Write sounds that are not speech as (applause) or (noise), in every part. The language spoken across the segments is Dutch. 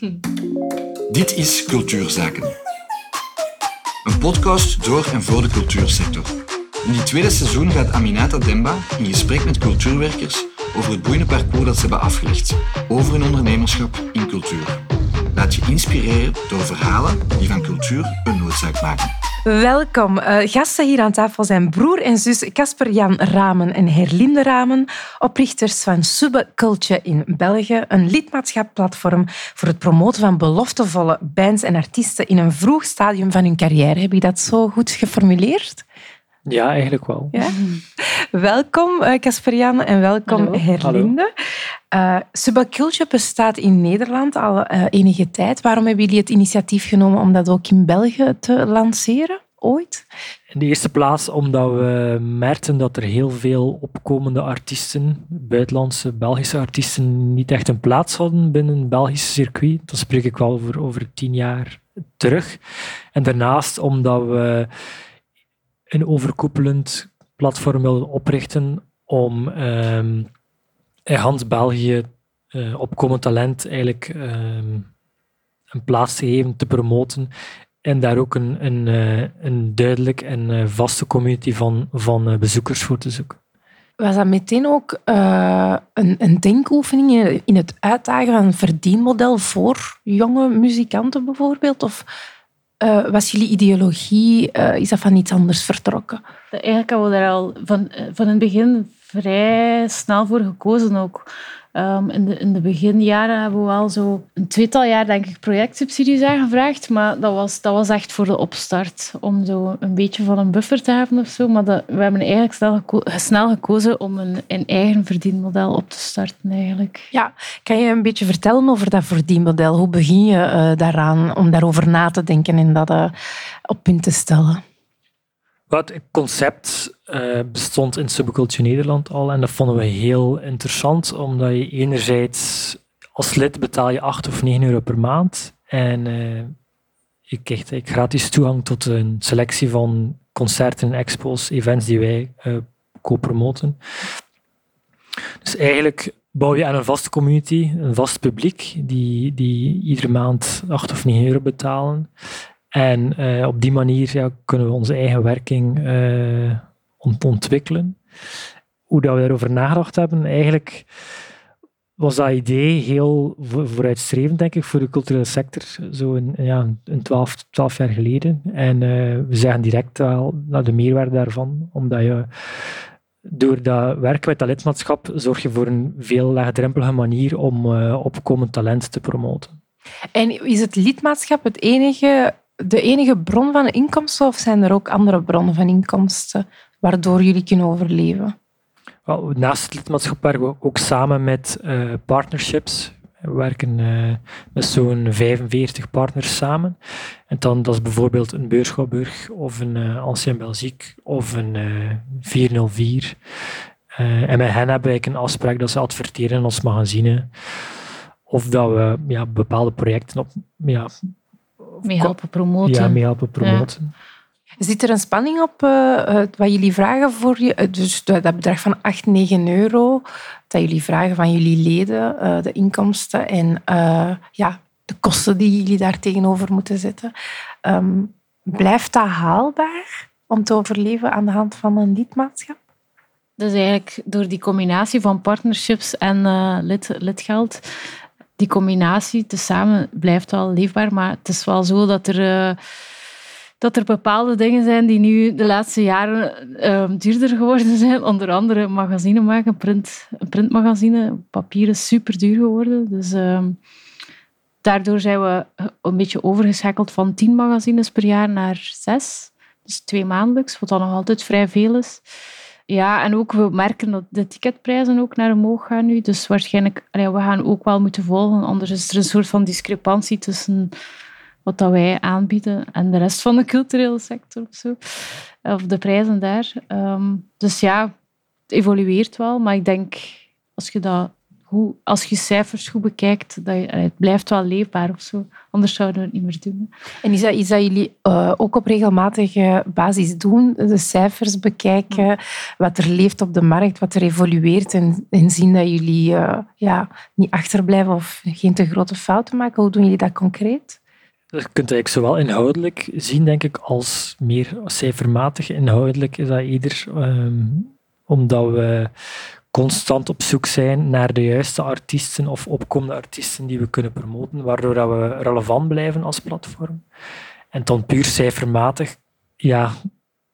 (laughs) Dit is Cultuurzaken. Een podcast door en voor de cultuursector. In dit tweede seizoen gaat Aminata Demba in gesprek met cultuurwerkers over het boeiende parcours dat ze hebben afgelegd, over hun ondernemerschap in cultuur. Laat je inspireren door verhalen die van cultuur een noodzaak maken. Welkom. Uh, gasten hier aan tafel zijn broer en zus Casper Jan Ramen en Herlinde Ramen, oprichters van Subbe Culture in België, een lidmaatschapplatform voor het promoten van beloftevolle bands en artiesten in een vroeg stadium van hun carrière. Heb je dat zo goed geformuleerd? Ja, eigenlijk wel. Ja? welkom eh, Casper Jan en welkom Hallo. Herlinde. Uh, Subculture bestaat in Nederland al uh, enige tijd. Waarom hebben jullie het initiatief genomen om dat ook in België te lanceren? Ooit? In de eerste plaats omdat we merkten dat er heel veel opkomende artiesten, buitenlandse Belgische artiesten, niet echt een plaats hadden binnen het Belgische circuit. Dat spreek ik wel over, over tien jaar terug. En daarnaast omdat we een overkoepelend platform wilden oprichten om um, in Hans België uh, opkomend talent eigenlijk ehm, een plaats te geven, te promoten en daar ook een, een, uh, een duidelijk en uh, vaste community van, van bezoekers voor te zoeken. Was dat meteen ook een, een denkoefening in het uitdagen van een verdienmodel voor jonge muzikanten bijvoorbeeld? Of uh, was jullie ideologie, uh, is dat van iets anders vertrokken? Eigenlijk hebben we daar al van, eh, van het begin vrij snel voor gekozen ook. Um, in, de, in de beginjaren hebben we al zo een tweetal jaar denk ik projectsubsidies aangevraagd, maar dat was, dat was echt voor de opstart, om zo een beetje van een buffer te hebben of zo. Maar we hebben eigenlijk snel, geko snel gekozen om een, een eigen verdienmodel op te starten eigenlijk. Ja, kan je een beetje vertellen over dat verdienmodel? Hoe begin je uh, daaraan om daarover na te denken en dat uh, op punt te stellen? Het concept uh, bestond in Subculture Nederland al en dat vonden we heel interessant, omdat je enerzijds als lid betaal je 8 of 9 euro per maand en uh, je krijgt gratis toegang tot een selectie van concerten, expos, events die wij uh, co-promoten. Dus eigenlijk bouw je aan een vaste community, een vast publiek, die, die iedere maand 8 of 9 euro betalen. En uh, op die manier ja, kunnen we onze eigen werking uh, ontwikkelen. Hoe dat we daarover nagedacht hebben, eigenlijk was dat idee heel vooruitstrevend, denk ik, voor de culturele sector, zo een, ja, een 12, 12 jaar geleden. En uh, we zagen direct wel naar de meerwaarde daarvan, omdat je door dat werken met dat lidmaatschap zorg je voor een veel laagdrempelige manier om opkomend talent te promoten. En is het lidmaatschap het enige de enige bron van inkomsten of zijn er ook andere bronnen van inkomsten waardoor jullie kunnen overleven? naast het lidmaatschap werken we ook samen met uh, partnerships. We werken uh, met zo'n 45 partners samen. En dan, dat is bijvoorbeeld een Beurschouwburg of een uh, Ancien Belgique of een 404. en met hen hebben we een afspraak dat ze adverteren in ons magazine. Of dat we ja, bepaalde projecten op, ja, mee helpen promoten. Ja, mee helpen promoten. Zit er een spanning op uh, wat jullie vragen voor je? Dus dat bedrag van 8, 9 euro, dat jullie vragen van jullie leden, uh, de inkomsten en uh, ja, de kosten die jullie daar tegenover moeten zetten. Um, blijft dat haalbaar om te overleven aan de hand van een lidmaatschap? Dus eigenlijk door die combinatie van partnerships en lid, lidgeld die combinatie tezamen blijft wel leefbaar, maar het is wel zo dat er, uh, dat er bepaalde dingen zijn die nu de laatste jaren uh, duurder geworden zijn. Onder andere magazine maken, print, printmagazine. Papier is super duur geworden. Dus uh, daardoor zijn we een beetje overgeschakeld van tien magazines per jaar naar zes. Dus twee maandelijks, wat dan nog altijd vrij veel is. Ja, en ook we merken dat de ticketprijzen ook naar omhoog gaan nu. Dus waarschijnlijk, we gaan ook wel moeten volgen. Anders is er een soort van discrepantie tussen wat dat wij aanbieden en de rest van de culturele sector of zo. Of de prijzen daar. Um, dus ja, het evolueert wel. Maar ik denk, als je dat hoe, als je cijfers goed bekijkt, dat je, het blijft wel leefbaar of zo. Anders zouden we het niet meer doen. En is dat iets dat jullie uh, ook op regelmatige basis doen? De cijfers bekijken, wat er leeft op de markt, wat er evolueert en, en zien dat jullie uh, ja, niet achterblijven of geen te grote fouten maken? Hoe doen jullie dat concreet? Je kunt eigenlijk zowel inhoudelijk zien, denk ik, als meer cijfermatig. Inhoudelijk is dat ieder um, omdat we constant op zoek zijn naar de juiste artiesten of opkomende artiesten die we kunnen promoten, waardoor dat we relevant blijven als platform. En dan puur cijfermatig, ja,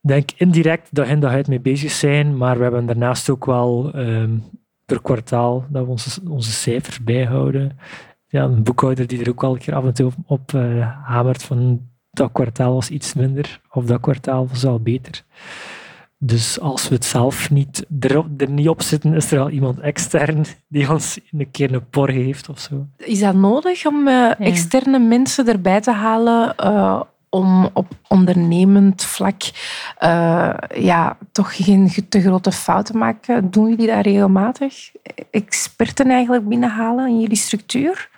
denk indirect dat hen daar mee bezig zijn, maar we hebben daarnaast ook wel um, per kwartaal dat we onze, cijfers bijhouden. Ja, een boekhouder die er ook wel een keer af en toe op, uh, hamert van dat kwartaal was iets minder of dat kwartaal was al beter. Dus als we het zelf niet, er, er, niet op zitten, is er al iemand extern die ons een keer een por heeft of zo. Is dat nodig om uh, ja. externe mensen erbij te halen uh, om op ondernemend vlak uh, ja, toch geen te grote fouten te maken? Doen jullie dat regelmatig? Experten eigenlijk binnenhalen in jullie structuur?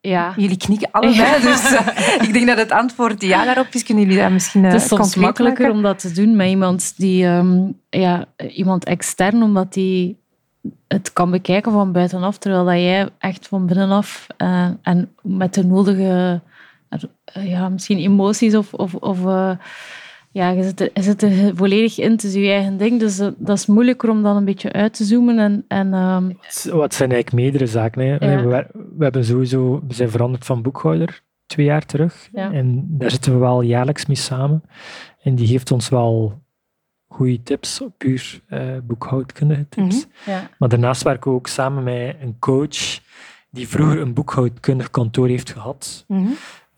Ja. Jullie knikken allebei, dus uh, ik denk dat het antwoord ja daarop is. Kunnen jullie dat misschien uh, Het is soms makkelijker maken? om dat te doen met iemand, die, um, ja, iemand extern, omdat die het kan bekijken van buitenaf, terwijl dat jij echt van binnenaf uh, en met de nodige ja, misschien emoties of, of, of ja, je zit, er, je zit er volledig in, het is je eigen ding. Dus dat is moeilijker om dan een beetje uit te zoomen. En, en, um... Wat zijn eigenlijk meerdere zaken? Hè? Ja. We, we, hebben sowieso, we zijn veranderd van boekhouder twee jaar terug. Ja. En daar zitten we wel jaarlijks mee samen. En die geeft ons wel goede tips, puur uh, boekhoudkundige tips. Mm -hmm. ja. Maar daarnaast werken we ook samen met een coach die vroeger een boekhoudkundig kantoor heeft gehad. Mm -hmm.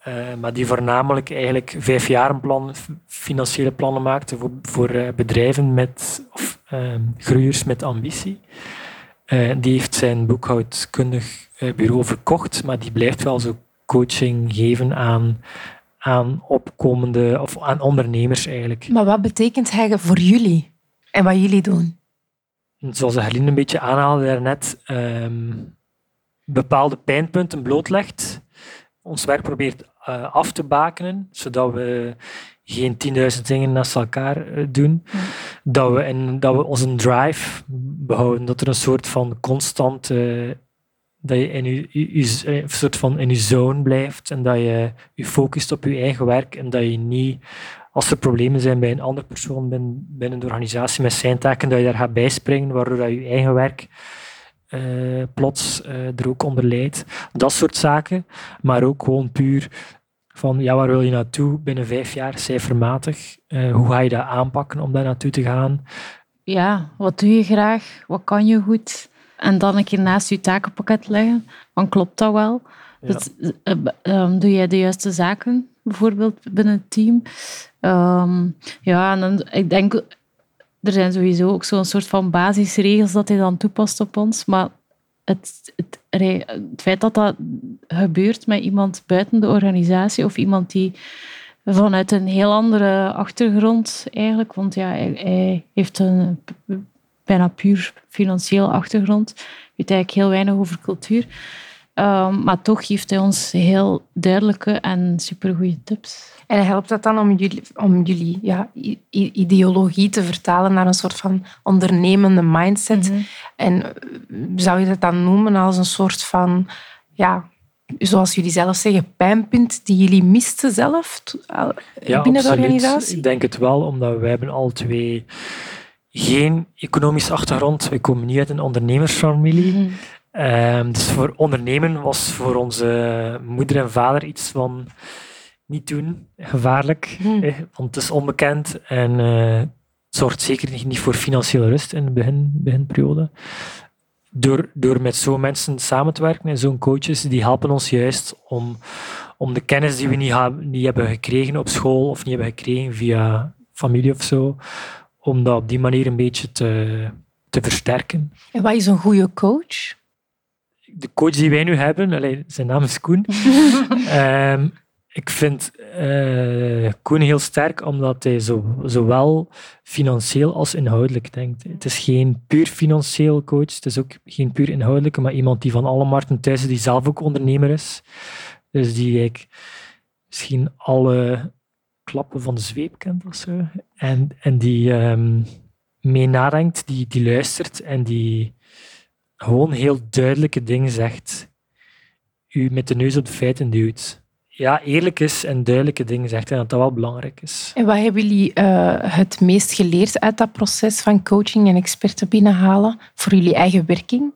Uh, maar die voornamelijk eigenlijk vijf jaar plan, financiële plannen maakte voor, voor uh, bedrijven met, of uh, groeiers met ambitie. die heeft zijn boekhoudkundig bureau verkocht, maar die blijft wel zo coaching geven aan, aan opkomende of aan ondernemers eigenlijk. Maar wat betekent hij voor jullie en wat jullie doen? Zoals Herlien een beetje aanhaalde daarnet, um, bepaalde pijnpunten blootlegt ons werk probeert uh, af te bakenen, zodat we geen 10.000 dingen naast elkaar uh, doen. Ja. Dat, we en, dat we onze drive behouden, dat er een soort van constant, uh, dat je in je, je, je, een soort van in je zone blijft en dat je je focust op je eigen werk en dat je niet, als er problemen zijn bij een andere persoon binnen, binnen de organisatie met zijn taken, dat je daar gaat bijspringen, waardoor dat je eigen werk uh, plots uh, er ook onder leidt. Dat soort zaken. Maar ook gewoon puur van ja, waar wil je naartoe binnen vijf jaar, cijfermatig. Uh, hoe ga je dat aanpakken om daar naartoe te gaan? Ja, wat doe je graag? Wat kan je goed? En dan een keer naast je takenpakket leggen. Dan klopt dat wel. Ja. Dus, um, doe jij de juiste zaken, bijvoorbeeld binnen het team? Um, ja, en dan, ik denk er zijn sowieso ook zo'n soort van basisregels dat hij dan toepast op ons. Maar het, het, feit dat dat gebeurt met iemand buiten de organisatie of iemand die vanuit een heel andere achtergrond eigenlijk, want ja, hij, hij heeft een bijna puur financieel achtergrond, weet eigenlijk heel weinig over cultuur. Um, maar toch geeft hij ons heel duidelijke en supergoeie tips. En helpt dat dan om jullie, om jullie ja, ideologie te vertalen naar een soort van ondernemende mindset? Mm -hmm. En zou je dat dan noemen als een soort van, ja, zoals jullie zelf zeggen, pijnpunt die jullie misten zelf ja, binnen absoluut. de organisatie? Ik denk het wel, omdat wij hebben al twee geen economische achtergrond. We komen niet uit een ondernemersfamilie. Mhm. Um, dus voor ondernemen was voor onze moeder en vader iets van niet doen, gevaarlijk, Hmm. eh, want het is onbekend en uh, het zorgt zeker niet voor financiële rust in de begin, beginperiode. Door, door met zo'n mensen samen te werken en zo'n coaches, die helpen ons juist om, om de kennis die we niet, ha- niet hebben gekregen op school of niet hebben gekregen via familie of zo, om dat op die manier een beetje te, te versterken. En wat is een goede coach? De coach die wij nu hebben, zijn naam is Koen, um, (laughs) ik vind uh, Koen heel sterk omdat hij zo, zowel financieel als inhoudelijk denkt. Het is geen puur financieel coach, het is ook geen puur inhoudelijke, maar iemand die van alle markten thuis is, die zelf ook ondernemer is. Dus die eigenlijk misschien alle klappen van de zweep kent of zo. En, en die um, mee nadenkt, die, die luistert en die gewoon heel duidelijke dingen zegt. U met de neus op de feiten duwt ja, eerlijk is en duidelijke dingen zegt en dat dat wel belangrijk is. En wat hebben jullie uh, het meest geleerd uit dat proces van coaching en experten binnenhalen voor jullie eigen werking?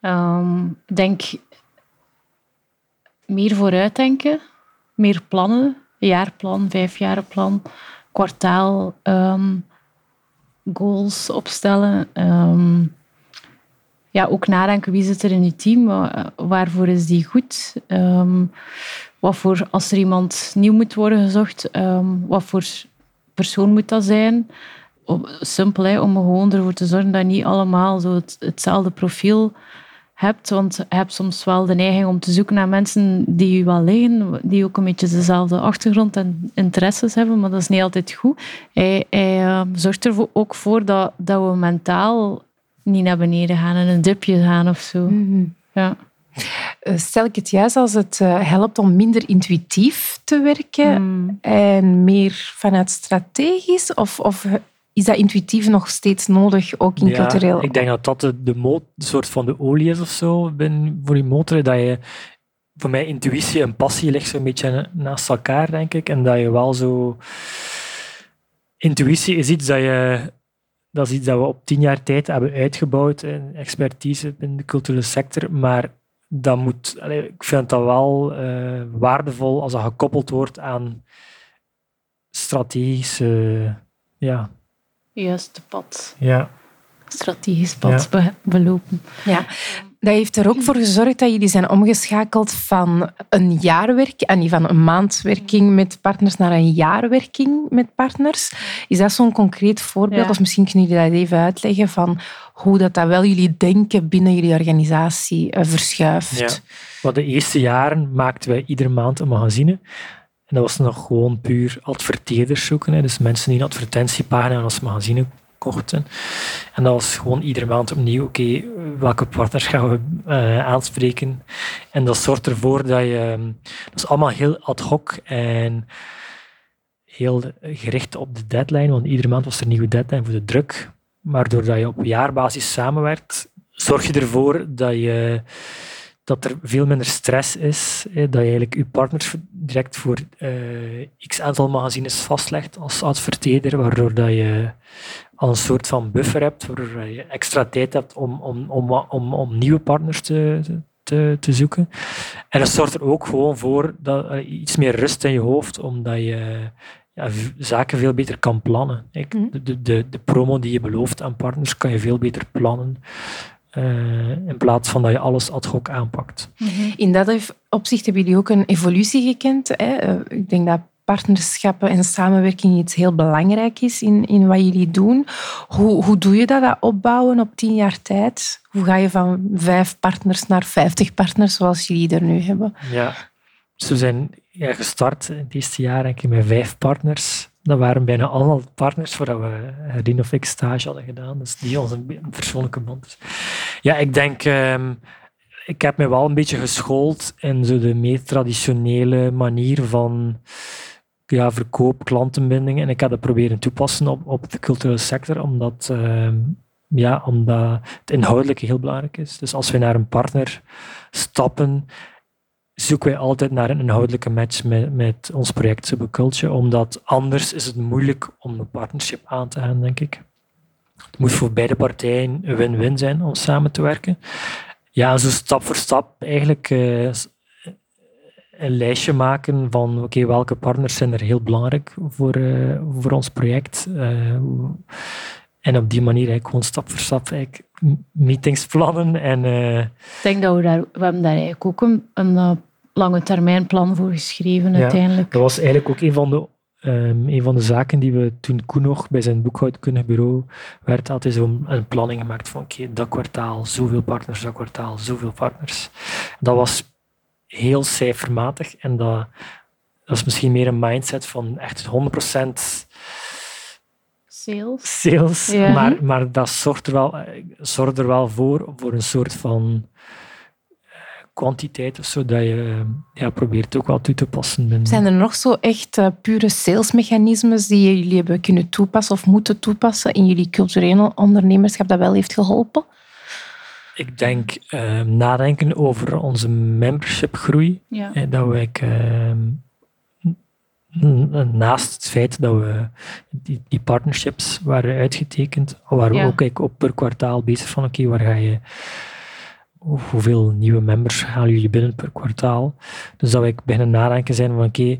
Ehm, denk meer vooruitdenken, meer plannen, jaarplan, vijfjarenplan, kwartaal, um, goals opstellen. Um, ja, ook nadenken wie zit er in je team, waarvoor is die goed, um, wat voor, als er iemand nieuw moet worden gezocht, um, wat voor persoon moet dat zijn. Simpel, om gewoon ervoor te zorgen dat je niet allemaal zo het, hetzelfde profiel hebt, want je hebt soms wel de neiging om te zoeken naar mensen die je wel liggen, die ook een beetje dezelfde achtergrond en interesses hebben, maar dat is niet altijd goed. Hij, hij uh, zorgt er ook voor dat, dat we mentaal niet naar beneden gaan en een dipje gaan of zo. Mhm. Ja. Eh, stel ik het juist als het eh, helpt om minder intuïtief te werken mm. en meer vanuit strategisch? Of, of is dat intuïtief nog steeds nodig, ook in ja, cultureel? Ik denk dat dat de, de, soort van de olie is of zo voor je motor. Dat je, voor mij intuïtie en passie ligt zo'n beetje naast elkaar, denk ik. En dat je wel zo... Intuïtie is iets dat je dat is iets dat we op tien jaar tijd hebben uitgebouwd, in expertise in de culturele sector. Maar dat moet, ik vind dat wel uh, waardevol als dat gekoppeld wordt aan strategische. Ja. Juiste pad. Ja. Strategisch pad belopen. Ja. Dat heeft er ook voor gezorgd dat jullie zijn omgeschakeld van een jaarwerk, en niet van een maandwerking met partners naar een jaarwerking met partners. Is dat zo'n concreet voorbeeld? Of misschien kunnen jullie dat even uitleggen van hoe dat, dat wel jullie denken binnen jullie organisatie uh, verschuift? Ja. Maar de eerste jaren maakten wij iedere maand een magazine. En dat was nog gewoon puur adverteerders zoeken. Hè. Dus mensen die een advertentiepagina als magazine En dat was gewoon iedere maand opnieuw, oké, welke partners gaan we uh, aanspreken? En dat zorgt ervoor dat je, ehm, dat is allemaal heel ad hoc en heel gericht op de deadline, want iedere maand was er een nieuwe deadline voor de druk. Maar doordat je op jaarbasis samenwerkt, zorg je ervoor dat je dat er veel minder stress is, dat je eigenlijk je partners direct voor uh, x aantal magazines vastlegt als adverteerder, waardoor dat je al een soort van buffer hebt, waardoor je extra tijd hebt om, om, om, om, om nieuwe partners te, te, te zoeken. En dat zorgt er ook gewoon voor dat uh, iets meer rust in je hoofd, omdat je ja, zaken veel beter kan plannen. Mhm. De, de, de promo die je belooft aan partners kan je veel beter plannen. Uh, in plaats van dat je alles ad hoc aanpakt. Mhm. In dat opzicht hebben jullie ook een evolutie gekend. Hè? Uh, ik denk dat partnerschappen en samenwerking iets heel belangrijk is in, in wat jullie doen. Hoe, hoe doe je dat, dat opbouwen op tien jaar tijd? Hoe ga je van vijf partners naar vijftig partners zoals jullie er nu hebben? Ja, dus we zijn ja, gestart in het eerste jaar denk ik, met vijf partners. Dat waren bijna allemaal partners voordat we Rien of ik stage hadden gedaan. Dus die onze persoonlijke band. Ja, ik denk... Ehm, ik heb me wel een beetje geschoold in zo de meer traditionele manier van ja, verkoop, klantenbinding. En ik heb dat proberen toepassen op, op de culturele sector, omdat, ehm, ja, omdat het inhoudelijke heel belangrijk is. Dus als we naar een partner stappen, zoeken wij altijd naar een inhoudelijke match met, met ons project Subculture, omdat anders is het moeilijk om een partnership aan te gaan, denk ik. Het moet voor beide partijen een win-win zijn om samen te werken. Ja, zo stap voor stap eigenlijk uh, een lijstje maken van oké, welke partners zijn er heel belangrijk voor, uh, voor ons project. Uh, en op die manier eigenlijk gewoon stap voor stap eigenlijk meetings plannen. En, uh, ik denk dat we daar, we hebben daar eigenlijk ook een, een lange termijn plan voor geschreven ja, uiteindelijk. Dat was eigenlijk ook een van de Um, een van de zaken die we toen Koen nog bij zijn boekhoudkundig bureau werd, had is om een planning gemaakt van oké, dat kwartaal, zoveel partners, dat kwartaal, zoveel partners. Dat was heel cijfermatig. En dat, dat is misschien meer een mindset van echt 100% Sales. sales. Ja. Maar, maar dat zorgt er, wel, eh, zorgt er wel voor, voor een soort van kwantiteit of zo, dat je ja, probeert ook wel toe te passen. binnen- Zijn er nog zo echt eh, pure salesmechanismes die jullie hebben kunnen toepassen of moeten toepassen in jullie culturele ondernemerschap dat wel heeft geholpen? Ik denk eh, nadenken over onze membershipgroei. Ja. Eh, dat we ehm, n- naast het feit dat we die, die partnerships waren uitgetekend, waren we Ja. ook op per kwartaal bezig van oké, waar ga je hoeveel nieuwe members halen jullie binnen per kwartaal? Dus dat eigenlijk beginnen nadenken zijn van oké,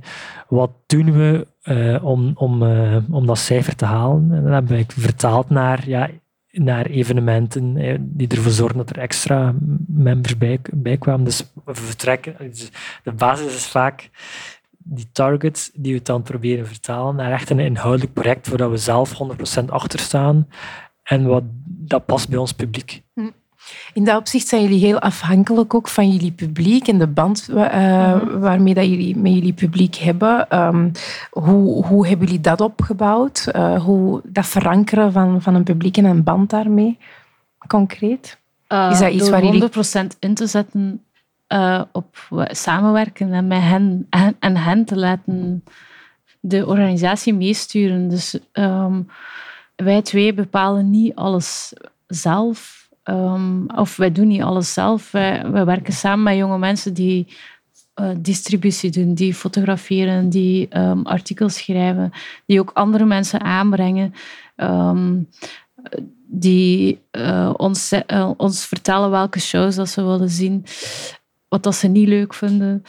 wat doen we eh, om, om, eh, om dat cijfer te halen? En dat we eigenlijk vertaald naar, ja, naar evenementen eh, die ervoor zorgen dat er extra members bij, kwamen. Dus we vertrekken, dus de basis is vaak die targets die we dan proberen vertalen naar echt een inhoudelijk project waar we zelf 100% achter staan en wat, dat past bij ons publiek. In dat opzicht zijn jullie heel afhankelijk ook van jullie publiek en de band eh, Mhm. waarmee dat jullie met jullie publiek hebben. Ehm, hoe, hoe hebben jullie dat opgebouwd? Eh, hoe dat verankeren van, van een publiek en een band daarmee, concreet? Uh, Is dat iets waar jullie- 100% in te zetten op samenwerken en met hen, hen, en hen te laten de organisatie meesturen. Dus ehm, wij twee bepalen niet alles zelf. Ehm, of wij doen niet alles zelf. Wij, werken samen met jonge mensen die eh, distributie doen, die fotograferen, die ehm, artikels schrijven, die ook andere mensen aanbrengen. Ehm, die eh, ons, eh, ons vertellen welke shows dat ze willen zien, wat dat ze niet leuk vinden.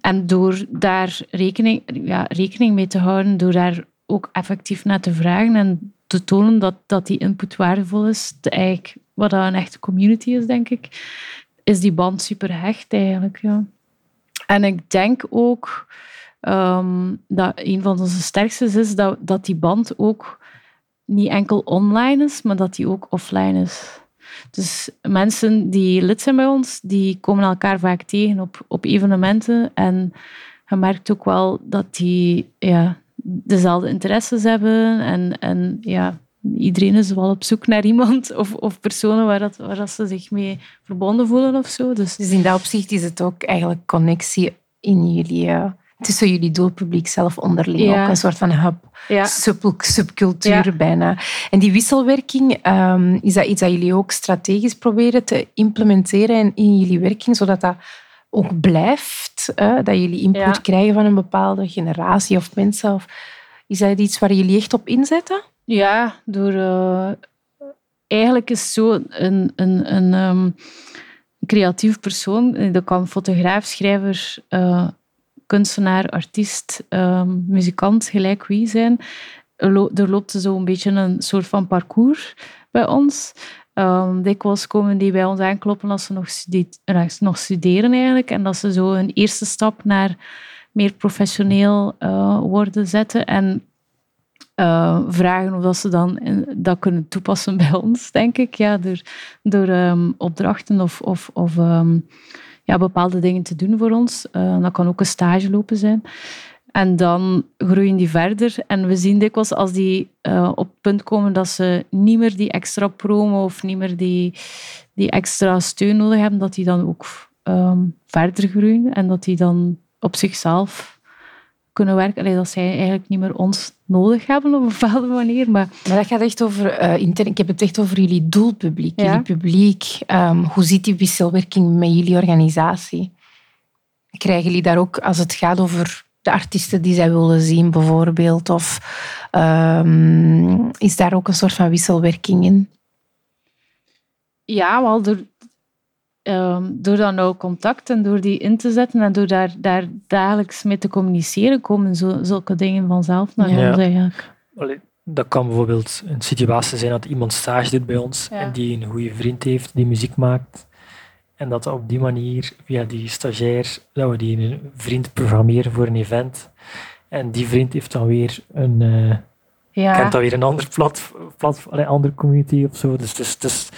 En door daar rekening, ja, rekening mee te houden, door daar ook effectief naar te vragen en te tonen dat, dat die input waardevol is, eigenlijk, wat een echte community is, denk ik, is die band super hecht eigenlijk. Ja. En ik denk ook ehm, dat een van onze sterkste is dat, dat die band ook niet enkel online is, maar dat die ook offline is. Dus mensen die lid zijn bij ons, die komen elkaar vaak tegen op, op evenementen. En je merkt ook wel dat die ja, dezelfde interesses hebben. En, en ja, iedereen is wel op zoek naar iemand of, of personen waar, dat, waar dat ze zich mee verbonden voelen of zo. Dus Dus in dat opzicht is het ook eigenlijk connectie in jullie, eh, tussen jullie doelpubliek zelf onderling. Ja. Ook een soort van hub, ja, sub, subcultuur Ja. bijna. En die wisselwerking, ehm, is dat iets dat jullie ook strategisch proberen te implementeren in, in jullie werking, zodat dat ook blijft? dat jullie input Ja. krijgen van een bepaalde generatie of mensen? Of, is dat iets waar jullie echt op inzetten? Ja, door... eh, eigenlijk is zo een, een, een ehm, creatief persoon, eh, dat kan fotograaf, schrijver, eh, kunstenaar, artiest, ehm, muzikant, gelijk wie zijn. Er er loopt zo een beetje een soort van parcours bij ons. Um, dikwijls komen die bij ons aankloppen als ze nog, eh, nog studeren eigenlijk. En dat ze zo een eerste stap naar meer professioneel eh, worden zetten. En eh, vragen of dat ze dan dat kunnen toepassen (laughs) bij ons, denk ik. Ja, door door ehm, opdrachten of, of, of ehm, ja, bepaalde dingen te doen voor ons. Dat kan ook een stage lopen zijn. En dan groeien die verder. En we zien dikwijls als die eh, op het punt komen dat ze niet meer die extra promo of niet meer die, die extra steun nodig hebben, dat die dan ook ehm, verder groeien en dat die dan op zichzelf kunnen werken. Allee, dat zij eigenlijk niet meer ons nodig hebben op een bepaalde manier. Maar Maar dat gaat echt over, intern- ik heb het echt over jullie doelpubliek, Ja. jullie publiek. Ehm, hoe zit die wisselwerking met jullie organisatie? Krijgen jullie daar ook, als het gaat over de artiesten die zij willen zien, bijvoorbeeld, of ehm, is daar ook een soort van wisselwerking in? Ja, wel door, ehm, door dat nauw contact en door die in te zetten en door daar, daar dagelijks mee te communiceren, komen zo, zulke dingen vanzelf naar Ja. ons eigenlijk. Allee, dat kan bijvoorbeeld een situatie zijn dat iemand stage doet bij ons Ja. en die een goede vriend heeft die muziek maakt. En dat op die manier, via die stagiair, dat we die een vriend programmeren voor een event. En die vriend heeft dan weer een, eh, Ja, kent dan weer een ander plat, plat, allee, andere community of zo. Dus het is, het is,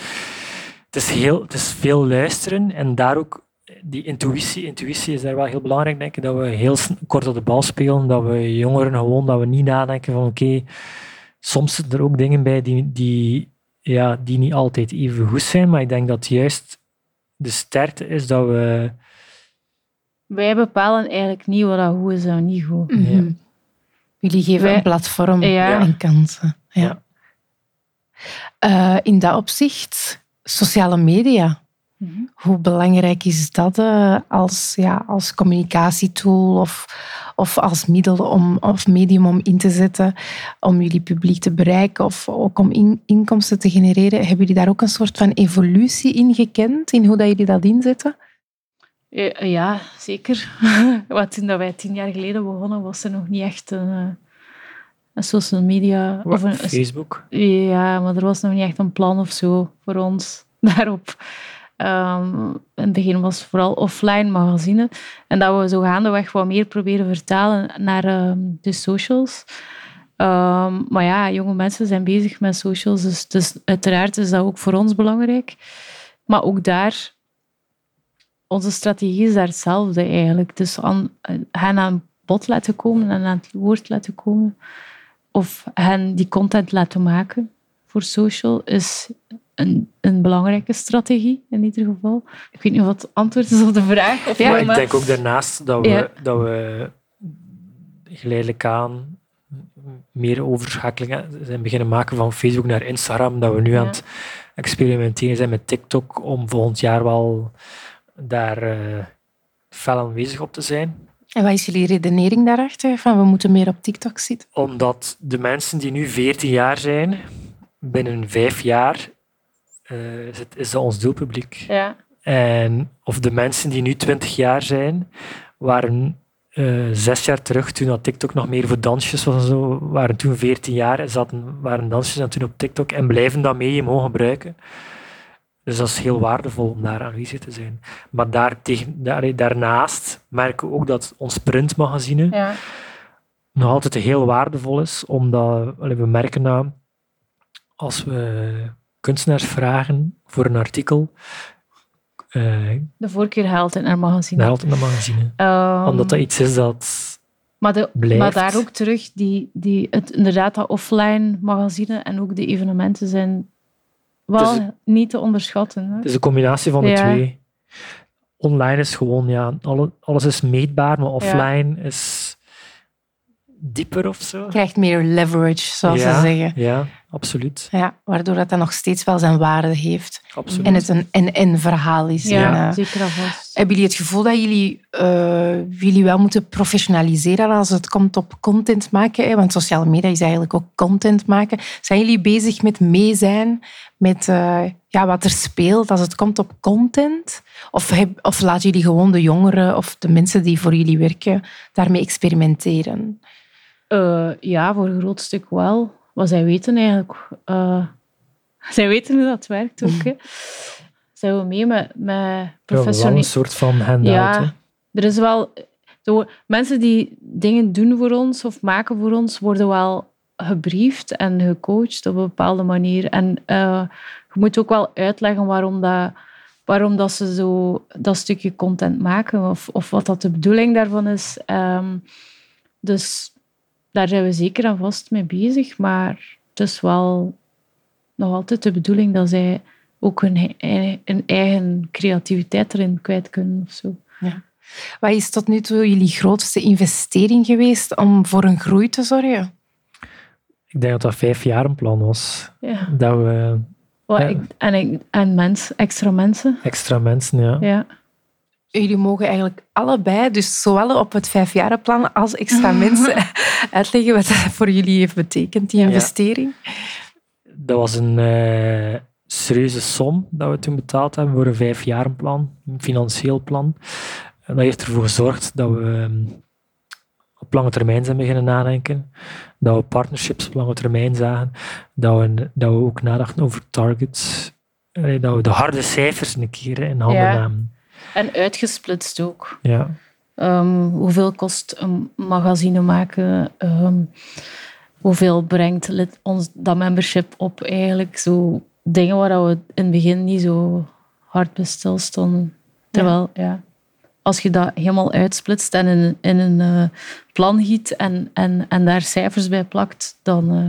het is, heel, het is veel luisteren en daar ook die intuïtie, intuïtie is daar wel heel belangrijk, denk ik. Dat we heel kort op de bal spelen, dat we jongeren gewoon, dat we niet nadenken van oké, soms zitten er ook dingen bij die, die, ja, die niet altijd even goed zijn, maar ik denk dat juist de sterkte is dat we... Wij bepalen eigenlijk niet wat dat goed is en niet goed. Mhm. Ja. Jullie geven Wij- een platform Ja. en kansen. Ja. Ja. Eh, in dat opzicht, sociale media. Mhm. Hoe belangrijk is dat eh, als, ja, als communicatietool of, of als middel om, of medium om in te zetten om jullie publiek te bereiken of ook om in- inkomsten te genereren? Hebben jullie daar ook een soort van evolutie in gekend, in hoe dat jullie dat inzetten? Ja, ja, zeker. (laughs) Want toen dat wij tien jaar geleden begonnen, was er nog niet echt een, eh, een social media. Of een, Facebook. ja, maar er was nog niet echt een plan of zo voor ons (laughs) daarop. Ehm, in het begin was het vooral offline magazine. En dat we zo gaandeweg wat meer proberen vertalen naar ehm, de socials. Ehm, maar ja, jonge mensen zijn bezig met socials, dus, dus uiteraard is dat ook voor ons belangrijk. Maar ook daar, onze strategie is daar hetzelfde eigenlijk. Dus aan, hen aan bod laten komen en aan het woord laten komen. Of hen die content laten maken voor social is een, een belangrijke strategie in ieder geval. Ik weet niet of het antwoord is op de vraag. Of Ja, maar ik denk ook daarnaast dat we, Ja. dat we geleidelijk aan meer overschakelingen zijn beginnen maken van Facebook naar Instagram. Dat we nu Ja. aan het experimenteren zijn met TikTok om volgend jaar wel daar eh fel aanwezig op te zijn. En wat is jullie redenering daarachter? Van we moeten meer op TikTok zitten? Omdat de mensen die nu 14 jaar zijn, binnen vijf jaar eh, is, het, is dat ons doelpubliek. Ja. En, of de mensen die nu 20 jaar zijn, waren eh, zes jaar terug, toen dat TikTok nog meer voor dansjes was en zo, waren toen 14 jaar en zaten, waren dansjes en toen op TikTok en blijven dat medium gewoon gebruiken. Dus dat is heel waardevol om daar aanwezig te zijn. Maar daar tegen, daar, daarnaast merken we ook dat ons printmagazine Ja. nog altijd heel waardevol is, omdat we merken dat als we kunstenaars vragen voor een artikel, eh De voorkeur haalt het naar magazine. haalt magazine. Ehm, Omdat dat iets is dat... maar, de, blijft. maar daar ook terug, die, die, het, inderdaad, dat offline magazine en ook de evenementen zijn wel Dus- niet te onderschatten. Hè? Het is een combinatie van de Ja. twee. Online is gewoon, ja, alle, alles is meetbaar, maar offline is dieper of zo. Krijgt meer leverage, zoals ja, ze zeggen. Ja, absoluut. Ja, waardoor dat dan nog steeds wel zijn waarde heeft. absoluut. En het een en-en verhaal is. Ja, En, zeker en vast. hebben jullie het gevoel dat jullie, eh, jullie wel moeten professionaliseren als het komt op content maken? Hè? Want sociale media is eigenlijk ook content maken. Zijn jullie bezig met mee zijn met eh, ja, wat er speelt als het komt op content? Of, heb, of laten jullie gewoon de jongeren of de mensen die voor jullie werken daarmee experimenteren? Eh, ja, voor een groot stuk wel. Maar zij weten eigenlijk... eh, (laughs) zij weten hoe dat werkt ook. Hè. (laughs) Zijn we mee met, met Ja, wel een soort van handout. hè. Ja, er is wel... Mensen die dingen doen voor ons of maken voor ons, worden wel gebriefd en gecoacht op een bepaalde manier. En eh, je moet ook wel uitleggen waarom, dat, waarom dat ze zo dat stukje content maken of, of wat dat de bedoeling daarvan is. Ehm, dus daar zijn we zeker en vast mee bezig. Maar het is wel nog altijd de bedoeling dat zij ook hun, ei- hun eigen creativiteit erin kwijt kunnen of zo. Wat is tot nu toe jullie grootste investering geweest om voor een groei te zorgen? Ik denk dat dat vijf jaar een plan was. Ja. Dat we Wat Ja. ik, en ik, en mens, extra mensen. extra mensen, ja. Ja. Jullie mogen eigenlijk allebei, dus zowel op het vijfjarenplan als extra (laughs) mensen, uitleggen wat dat voor jullie heeft betekend, die Ja. investering. Dat was een eh, serieuze som dat we toen betaald hebben voor een vijfjarenplan, een financieel plan. En dat heeft ervoor gezorgd dat we ehm, op lange termijn zijn beginnen nadenken. Dat we partnerships op lange termijn zagen. Dat we, dat we ook nadachten over targets. Dat we de harde cijfers een keer in handen Ja. namen. En uitgesplitst ook. Ja. Ehm, hoeveel kost een magazine maken? Ehm, hoeveel brengt lid- ons dat membership op eigenlijk? Zo dingen waar we in het begin niet zo hard bij stilstonden. Terwijl, ja. als je dat helemaal uitsplitst en in, in een uh, plan giet en, en, en daar cijfers bij plakt, dan, uh,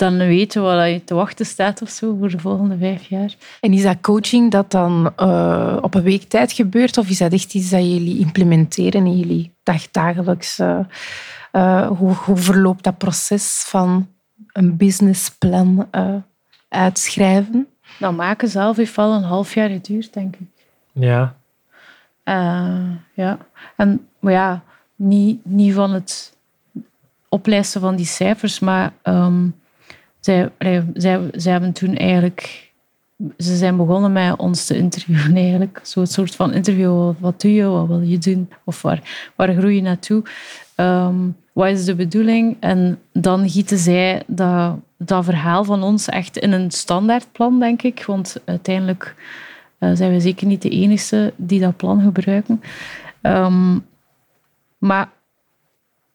dan weten we wat je te wachten staat of zo voor de volgende vijf jaar. En is dat coaching dat dan uh, op een week tijd gebeurt of is dat echt iets dat jullie implementeren in jullie dagdagelijks? hoe, hoe verloopt dat proces van een businessplan uitschrijven? Dat maken zelf heeft wel een half jaar geduurd, denk ik. Ja. Uh, ja. En maar ja, niet, niet van het oplijsten van die cijfers, maar um, zij, zij, zij hebben toen eigenlijk... Ze zijn begonnen met ons te interviewen eigenlijk. Zo'n soort van interview. Wat doe je? Wat wil je doen? Of waar, waar groei je naartoe? Um, wat is de bedoeling? En dan gieten zij dat, dat verhaal van ons echt in een standaardplan, denk ik. Want uiteindelijk uh, zijn we zeker niet de enige die dat plan gebruiken. Um, maar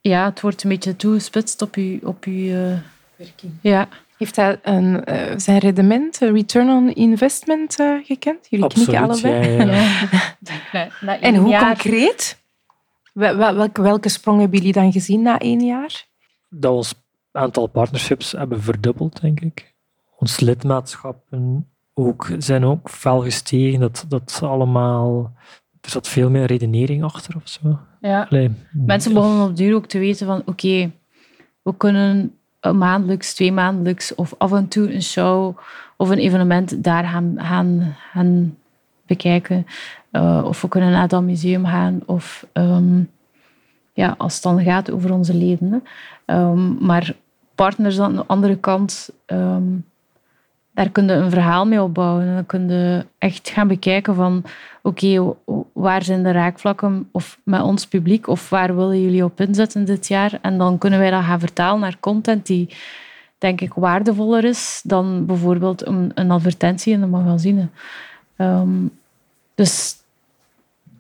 ja, het wordt een beetje toegespitst op je, op uh, werking. Ja. Heeft hij een, uh, zijn rendement, return on investment, uh, gekend? Jullie Absoluut, knikken allebei. Ja, ja. ja. (laughs) na, en hoe jaar... concreet? Wel, welke, welke sprong hebben jullie dan gezien na één jaar? Dat ons aantal partnerships hebben verdubbeld, denk ik. Ons lidmaatschappen ook, zijn ook fel gestegen. Dat, dat allemaal... Er zat veel meer redenering achter of zo. Ja. Allee, Mensen begonnen op duur ook te weten van oké, we kunnen maandelijks, twee maandelijks of af en toe een show of een evenement daar gaan, gaan, gaan bekijken. Uh, of we kunnen naar dat museum gaan. Of um, ja, als het dan gaat over onze leden. Um, maar partners aan de andere kant, um, daar kun je een verhaal mee opbouwen. En dan kun je echt gaan bekijken van oké, waar zijn de raakvlakken of met ons publiek of waar willen jullie op inzetten dit jaar? En dan kunnen wij dat gaan vertalen naar content die denk ik waardevoller is dan bijvoorbeeld een, een advertentie in de magazine. Um, dus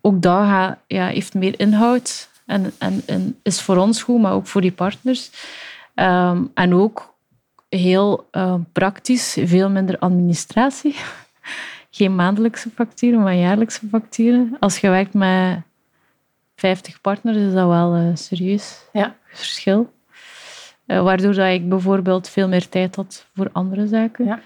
ook dat ja, heeft meer inhoud en, en, is voor ons goed, maar ook voor die partners. Um, en ook heel uh, praktisch, veel minder administratie. (laughs) Geen maandelijkse facturen, maar jaarlijkse facturen. Als je werkt met 50 partners, is dat wel uh, serieus ja. verschil. Uh, waardoor dat ik bijvoorbeeld veel meer tijd had voor andere zaken. Ja.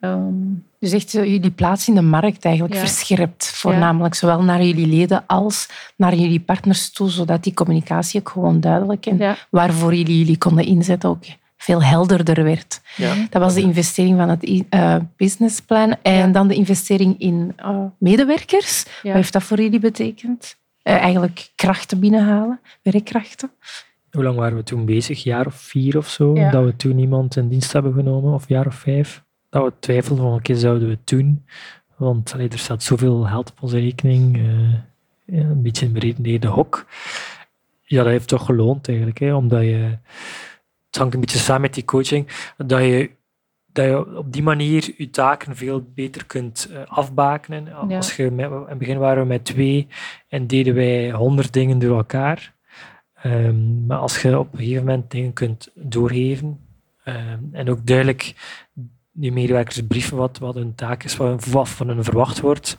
Um, dus echt jullie plaats in de markt eigenlijk ja. verscherpt. Voornamelijk zowel naar jullie leden als naar jullie partners toe, zodat die communicatie ook gewoon duidelijk en ja. waarvoor jullie jullie konden inzetten ook veel helderder werd. Dat was de investering van het uh, businessplan en dan de investering in uh, medewerkers. Wat heeft dat voor jullie betekend? Uh, eigenlijk krachten binnenhalen, werkkrachten. Hoe lang waren we toen bezig? Jaar of vier of zo? Dat we toen iemand in dienst hebben genomen, of jaar of vijf? dat we twijfelden van, oké, zouden we het doen? Want allee, er staat zoveel geld op onze rekening. Uh, ja, een beetje in beredeneerde hok. Ja, dat heeft toch geloond eigenlijk. Hè, omdat je... Het hangt een beetje samen met die coaching. Dat je, dat je op die manier je taken veel beter kunt uh, afbakenen. Ja. Als je met, in het begin waren we met twee en deden wij honderd dingen door elkaar. Um, maar als je op een gegeven moment dingen kunt doorgeven um, en ook duidelijk die medewerkers brieven wat, wat hun taak is, wat van hen verwacht wordt.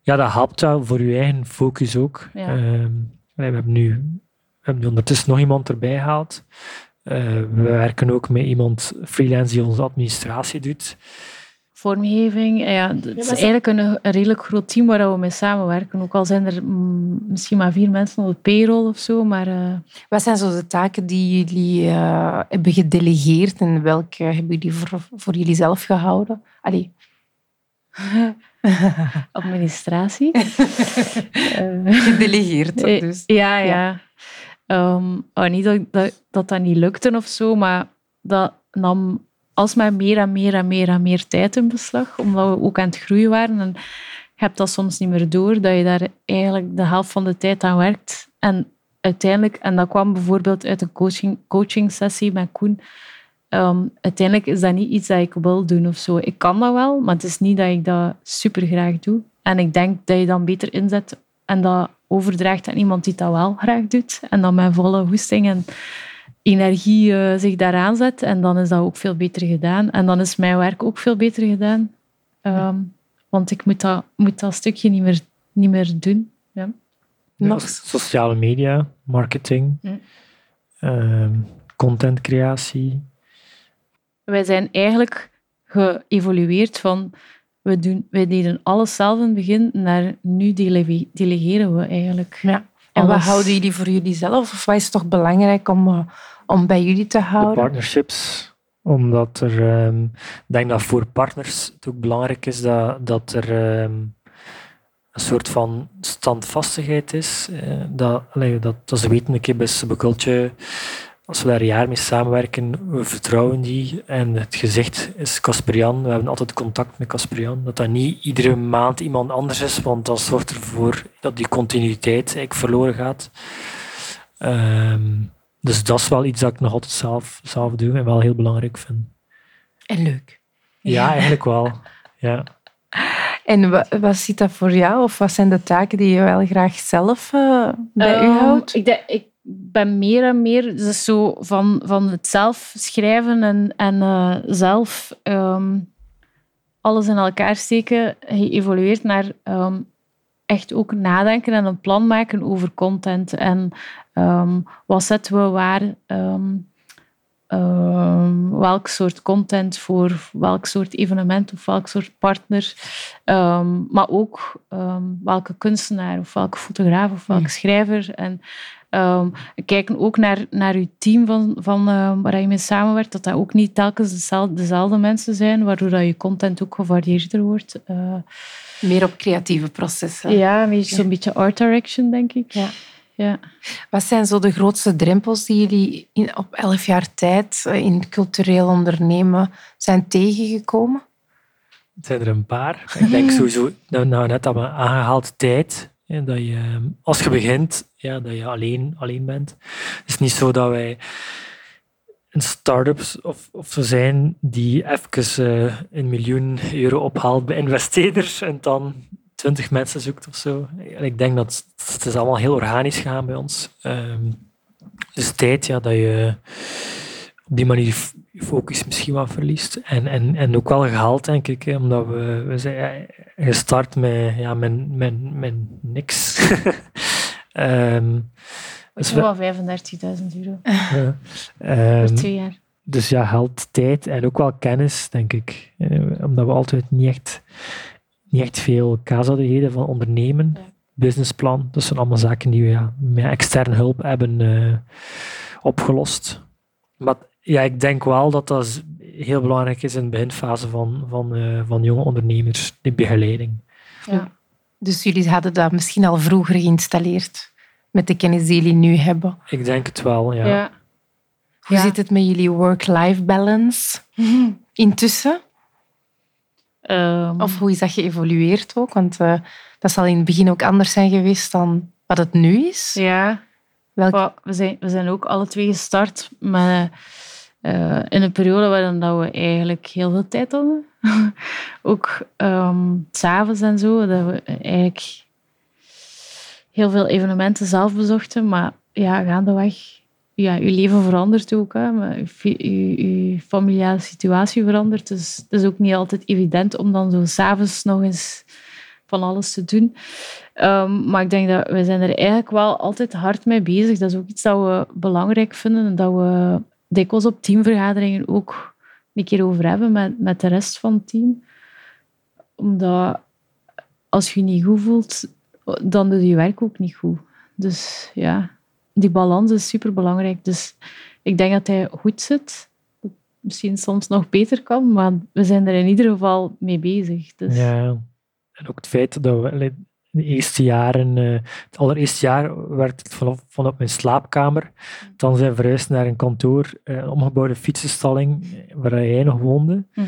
Ja, dat helpt wel voor je eigen focus ook. Ja. Um, we, hebben nu, we hebben nu ondertussen nog iemand erbij gehaald. Uh, we werken ook met iemand freelance die onze administratie doet. Vormgeving, ja, het is eigenlijk een, een, redelijk groot team waar we mee samenwerken. Ook al zijn er misschien maar vier mensen op de payroll of zo. Maar, uh... Wat zijn zo de taken die jullie uh, hebben gedelegeerd en welke hebben jullie voor, voor jullie zelf gehouden? Allee. (laughs) Administratie. (laughs) Gedelegeerd dus. Ja, ja. ja. Um, oh, niet dat, dat, dat dat niet lukte of zo, maar dat nam alsmaar meer en meer en meer en meer tijd in beslag, omdat we ook aan het groeien waren. En je hebt dat soms niet meer door, dat je daar eigenlijk de helft van de tijd aan werkt. En uiteindelijk, en dat kwam bijvoorbeeld uit een coaching, coaching sessie met Koen, um, uiteindelijk is dat niet iets dat ik wil doen of zo. Ik kan dat wel, maar het is niet dat ik dat super graag doe. En ik denk dat je dan beter inzet en dat overdraagt aan iemand die dat wel graag doet. En dan met volle hoesting en energie uh, zich daaraan zet. En dan is dat ook veel beter gedaan. En dan is mijn werk ook veel beter gedaan. Um, want ik moet dat, moet dat stukje niet meer, niet meer doen. Ja. Nog? Sociale media, marketing, Hm. ehm, contentcreatie. Wij zijn eigenlijk geëvolueerd van we, doen, wij deden alles zelf in het begin naar nu dele- delegeren we eigenlijk. Ja. En wat houden jullie voor jullie zelf? Of wat is toch belangrijk om, eh, om bij jullie te De houden? partnerships, omdat er, ehm, ik denk dat voor partners het ook belangrijk is dat, dat er ehm, een soort van standvastigheid is. eh, dat, allee, dat, dat ze weten, ik heb bij Subculture, als we daar een jaar mee samenwerken, we vertrouwen die. En het gezicht is Casperian. We hebben altijd contact met Casperian. Dat dat niet iedere maand iemand anders is, want dat zorgt ervoor dat die continuïteit eigenlijk verloren gaat. Ehm, dus dat is wel iets dat ik nog altijd zelf, zelf doe en wel heel belangrijk vind. En leuk. Ja, eigenlijk wel. Ja. (laughs) En wat, wat zit dat voor jou? Of wat zijn de taken die je wel graag zelf eh, bij u Ehm, houdt? Ik, denk, ik ben meer en meer dus zo van, van het zelf schrijven en, en eh, zelf ehm, alles in elkaar steken, geëvolueerd naar ehm, echt ook nadenken en een plan maken over content. En ehm, wat zetten we waar? welk soort content voor welk soort evenement of welk soort partner. Maar ook welke kunstenaar of welke fotograaf of welke Ja. schrijver. En ehm, we kijken ook naar, naar uw team van, van, ehm, waar je mee samenwerkt, dat dat ook niet telkens dezelfde, dezelfde mensen zijn, waardoor dat je content ook gevarieerder wordt. Eh, Meer op creatieve processen. ja, zo'n beetje art direction, denk ik. Ja. Ja. Wat zijn zo de grootste drempels die jullie in, op elf jaar tijd eh, in cultureel ondernemen zijn tegengekomen? Het zijn er een paar. Ik denk (laughs) sowieso, nou, nou net hebben we aangehaald tijd. Dat je, als je begint, ja, dat je alleen, alleen bent. Het is niet zo dat wij een start-up of, of zo zijn die even eh, een miljoen euro ophaalt bij investeerders en dan twintig mensen zoekt of zo. En ik denk dat het is allemaal heel organisch gaan bij ons. Ehm, dus tijd, ja, dat je op die manier je focus misschien wat verliest. En, en, en ook wel gehaald, denk ik, hè, omdat we, we zijn gestart met, ja, met, met, met niks. (laughs) Ehm, dus, we- wel 35.000 euro (laughs) ja. Ehm, voor twee jaar. dus ja, geld, tijd en ook wel kennis, denk ik. Eh, omdat we altijd niet echt, niet echt veel kaas hadden gegeten van ondernemen. Ja. Businessplan, dat zijn allemaal zaken die we ja, met externe hulp hebben eh, opgelost. Maar ja, ik denk wel dat dat heel belangrijk is in de beginfase van, van, eh, van jonge ondernemers, de begeleiding. Dus jullie hadden dat misschien al vroeger geïnstalleerd met de kennis die jullie nu hebben. Ik denk het wel, ja. Ja. Hoe Ja. zit het met jullie work-life balance intussen? Ehm, Of hoe is dat geëvolueerd ook? Want eh, dat zal in het begin ook anders zijn geweest dan wat het nu is. ja, Welk... Wel, we, zijn, we zijn ook alle twee gestart met, eh, in een periode waarin dat we eigenlijk heel veel tijd hadden. (laughs) ook ehm, s'avonds en zo, dat we eigenlijk heel veel evenementen zelf bezochten. Maar ja, gaandeweg, ja, je leven verandert ook. Hè, maar je, familiale situatie verandert. Dus het is ook niet altijd evident om dan zo s'avonds nog eens van alles te doen. Ehm, maar ik denk dat we zijn er eigenlijk wel altijd hard mee bezig. Dat is ook iets dat we belangrijk vinden en dat we dikwijls op teamvergaderingen ook een keer over hebben met, met de rest van het team. Omdat als je je niet goed voelt, dan doe je je werk ook niet goed. Dus ja, die balans is super belangrijk. Dus ik denk dat hij goed zit. Misschien soms nog beter kan, maar we zijn er in ieder geval mee bezig. Dus, Ja, en ook het feit dat we de eerste jaren, eh, het allereerste jaar werd het vanaf, vanaf mijn slaapkamer. Dan zijn we verhuisd naar een kantoor, eh, een omgebouwde fietsenstalling, eh, waar jij nog woonde. Mhm.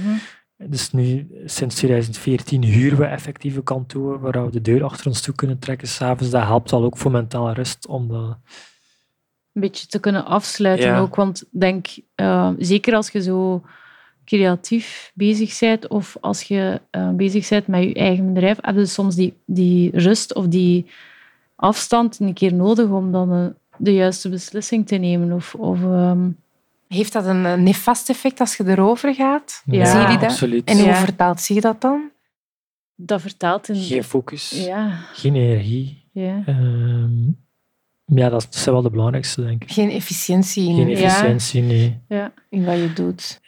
Dus nu, sinds 2014, huren we effectieve kantoor waar we de deur achter ons toe kunnen trekken s'avonds. Dat helpt al ook voor mentale rust, omdat een beetje te kunnen afsluiten Ja. ook. Want ik denk, eh, zeker als je zo creatief bezig bent of als je eh, bezig bent met je eigen bedrijf, heb je soms die, die rust of die afstand een keer nodig om dan eh, de juiste beslissing te nemen. Of, of, ehm, Heeft dat een nefast effect als je erover gaat? Ja, Zien jullie dat? absoluut. En hoe Ja. vertaalt zich dat dan? dat vertaalt in... Geen focus, Ja, geen energie. Ja. Ehm, ja, dat zijn wel de belangrijkste, denk ik. Geen efficiëntie in, Geen Ja. efficiëntie, nee. ja. in wat je doet.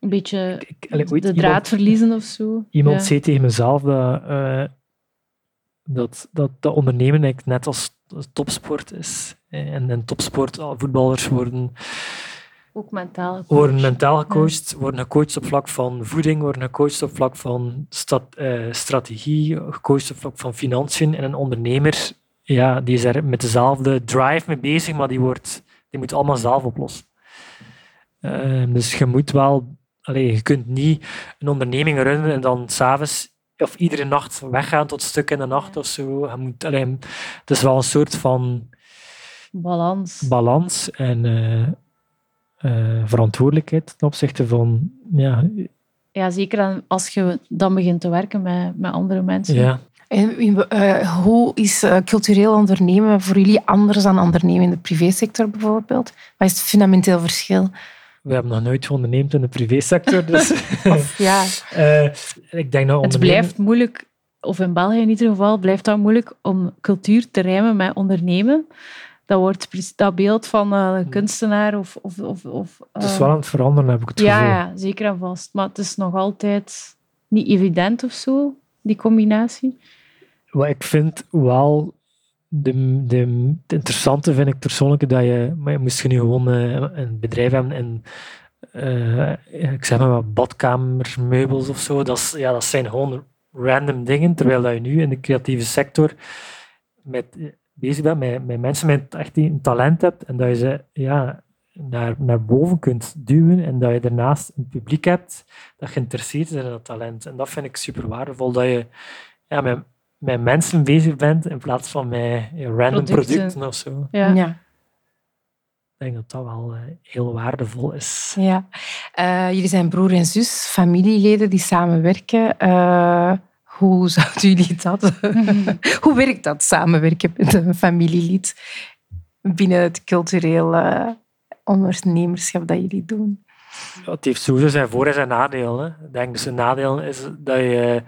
Een beetje Ik, allee, ooit de iemand- draad verliezen of zo. Iemand ja. zei tegen mezelf dat, eh, dat, dat, dat ondernemen eigenlijk net als topsport is. En, en topsport, ah, voetballers worden, Ook mentaal. worden mentaal gecoacht, worden gecoacht op vlak van voeding, worden gecoacht op vlak van stat- eh, strategie, gecoacht op vlak van financiën. En een ondernemer ja, die is er met dezelfde drive mee bezig, maar die, wordt, die moet allemaal zelf oplossen. Ehm, dus je moet wel, allee, je kunt niet een onderneming runnen en dan s'avonds of iedere nacht weggaan tot stuk in de nacht of zo. Je moet, allee, het is wel een soort van Balans. balans en eh, eh, verantwoordelijkheid ten opzichte van ja, ja, zeker als je dan begint te werken met, met andere mensen. ja, En eh, hoe is cultureel ondernemen voor jullie anders dan ondernemen in de privésector bijvoorbeeld? Wat is het fundamenteel verschil? We hebben nog nooit onderneemd in de privésector, dus (laughs) ja, eh, ik denk Het ondernemen... blijft moeilijk, of in België in ieder geval, blijft dat moeilijk om cultuur te rijmen met ondernemen. Dat wordt dat beeld van een kunstenaar of... of, of, of Het is eh, wel aan het veranderen, heb ik het ja, gevoel. ja, zeker en vast. Maar het is nog altijd niet evident of zo, die combinatie. Wat ik vind wel de, de, het interessante vind ik persoonlijk dat je, maar moest je nu gewoon eh, een bedrijf hebben en eh, ik zeg maar wat badkamermeubels of zo, dat, ja, dat zijn gewoon random dingen, terwijl dat je nu in de creatieve sector met, bezig bent met, met mensen met echt een talent hebt en dat je ze ja, naar, naar boven kunt duwen en dat je daarnaast een publiek hebt dat geïnteresseerd is in dat talent. En dat vind ik super waardevol, dat je ja, met, met mensen bezig bent in plaats van met random Producten. producten. of zo. Ja. ja. Ik denk dat dat wel eh, heel waardevol is. ja. Eh, jullie zijn broer en zus, familieleden die samenwerken. Eh, hoe (laughs) zouden jullie dat... (laughs) hoe werkt dat, samenwerken met een familielid binnen het culturele ondernemerschap dat jullie doen? Het heeft sowieso zijn voor- en zijn nadeel. Hè. Ik denk dus nadeel is dat je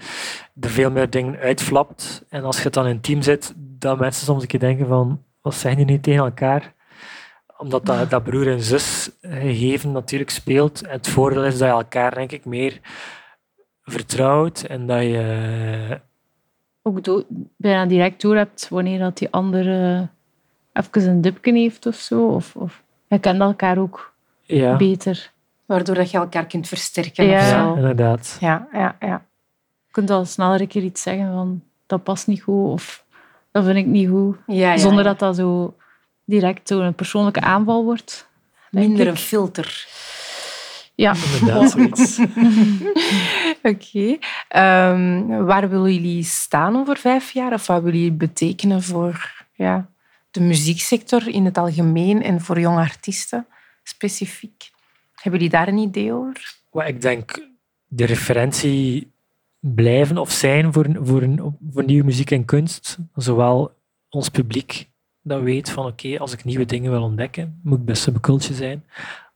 er veel meer dingen uitflapt. En als je dan in een team zit, dat mensen soms een keer denken van, wat zijn die nu tegen elkaar? Omdat dat, dat broer en zus gegeven natuurlijk speelt. En het voordeel is dat je elkaar, denk ik, meer vertrouwt en dat je... Ook do- bijna direct door hebt wanneer dat die andere even een dipje heeft of zo. Of, of je kent elkaar ook Ja, beter. Waardoor dat je elkaar kunt versterken Ja. of ja zo. inderdaad. Ja, ja, ja. Je kunt al sneller een keer iets zeggen van dat past niet goed of dat vind ik niet goed. ja, ja, Zonder ja. dat dat zo direct zo een persoonlijke aanval wordt. Minder ik. een filter. Ja, Inderdaad, zoiets. (laughs) Oké. Ehm, waar willen jullie staan over vijf jaar? Of wat willen jullie betekenen voor ja, de muzieksector in het algemeen en voor jonge artiesten specifiek? Hebben jullie daar een idee over? Ik denk, de referentie blijven of zijn voor, voor, voor nieuwe muziek en kunst. Zowel ons publiek dat weet van oké, als ik nieuwe dingen wil ontdekken, moet ik bij Subculture zijn.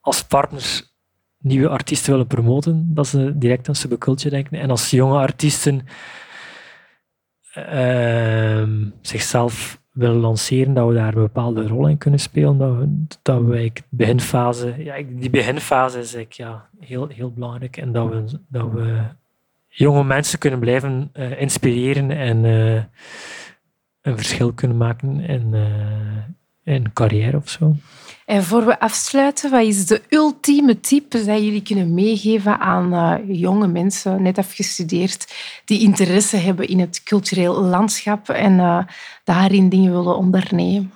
Als partners nieuwe artiesten willen promoten, dat ze direct aan Subculture denken. En als jonge artiesten ehm, zichzelf willen lanceren, dat we daar een bepaalde rol in kunnen spelen. Dat we, dat we beginfase, ja, die beginfase is ja, heel, heel belangrijk. En dat we, dat we jonge mensen kunnen blijven eh, inspireren en eh, een verschil kunnen maken in, eh, in carrière of zo. En voor we afsluiten, wat is de ultieme tip dat jullie kunnen meegeven aan eh, jonge mensen, net afgestudeerd, die interesse hebben in het cultureel landschap en eh, daarin dingen willen ondernemen?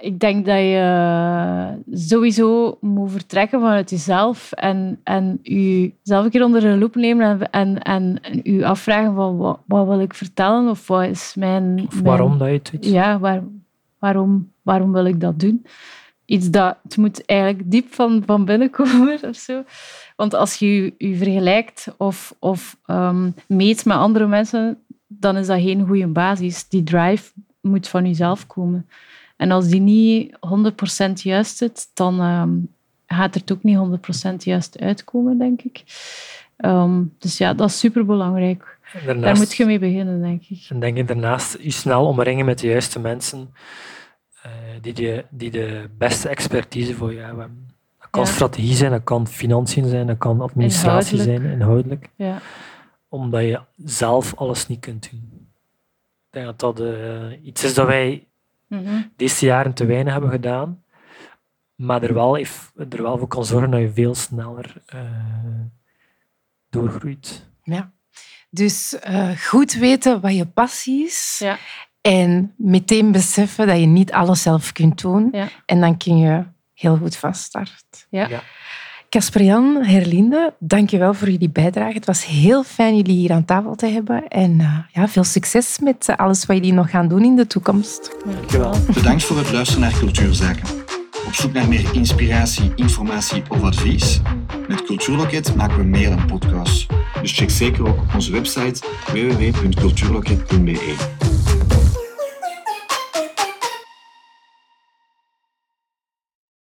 ik denk dat je sowieso moet vertrekken vanuit jezelf en, en jezelf een keer onder de loep nemen en, en, en, je afvragen van wat, wat wil ik vertellen of wat is mijn... Of mijn- waarom dat je het doet. Ja, waar, waarom, waarom wil ik dat doen? Iets dat, het moet eigenlijk diep van, van binnen komen (laughs) of zo. Want als je je- vergelijkt of, of ehm, meet met andere mensen, dan is dat geen goede basis. Die drive moet van jezelf komen. En als die niet 100% juist zit, dan ehm, gaat er het ook niet 100% juist uitkomen, denk ik. Ehm, dus ja, dat is superbelangrijk. En Daar daarnaast, moet je mee beginnen, denk ik. en denk ik daarnaast je snel omringen met de juiste mensen die, de, die de beste expertise voor jou hebben. Dat kan Ja. strategie zijn, dat kan financiën zijn, dat kan administratie Inhoudelijk. zijn, inhoudelijk. Ja. Omdat je zelf alles niet kunt doen. Ik denk dat dat eh, iets is dat wij Mhm. deze jaren te weinig hebben gedaan, maar er wel, heeft, er wel voor kan zorgen dat je veel sneller eh, doorgroeit. Ja. Dus eh, goed weten wat je passie is. Ja. En meteen beseffen dat je niet alles zelf kunt doen. Ja. En dan kun je heel goed van start. Ja. Ja. Casper-Jan, Herlinde, dank je wel voor jullie bijdrage. Het was heel fijn jullie hier aan tafel te hebben. En eh, ja, veel succes met eh, alles wat jullie nog gaan doen in de toekomst. Dankjewel. Bedankt voor het luisteren naar Cultuurzaken. Op zoek naar meer inspiratie, informatie of advies? Met Cultuurloket maken we meer dan podcasts. Dus check zeker ook onze website www.cultuurloket.be.